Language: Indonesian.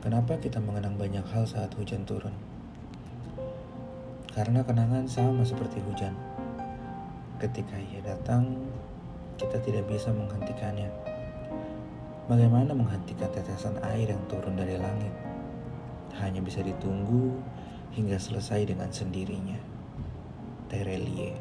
Kenapa kita mengenang banyak hal saat hujan turun? Karena kenangan sama seperti hujan. Ketika ia datang, kita tidak bisa menghentikannya. Bagaimana menghentikan tetesan air yang turun dari langit? Hanya bisa ditunggu hingga selesai dengan sendirinya. Terelie.